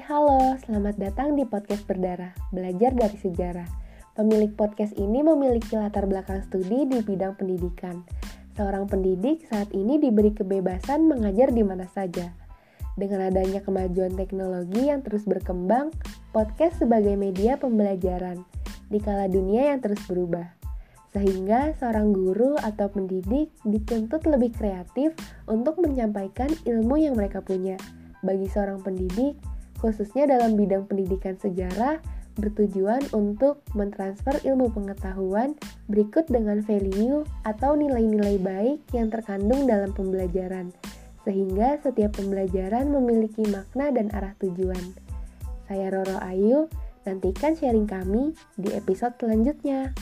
halo, selamat datang di podcast berdarah, belajar dari sejarah. Pemilik podcast ini memiliki latar belakang studi di bidang pendidikan. Seorang pendidik saat ini diberi kebebasan mengajar di mana saja. Dengan adanya kemajuan teknologi yang terus berkembang, podcast sebagai media pembelajaran di kala dunia yang terus berubah. Sehingga seorang guru atau pendidik dituntut lebih kreatif untuk menyampaikan ilmu yang mereka punya. Bagi seorang pendidik, khususnya dalam bidang pendidikan sejarah, bertujuan untuk mentransfer ilmu pengetahuan berikut dengan value atau nilai-nilai baik yang terkandung dalam pembelajaran, sehingga setiap pembelajaran memiliki makna dan arah tujuan. Saya Roro Ayu, nantikan sharing kami di episode selanjutnya.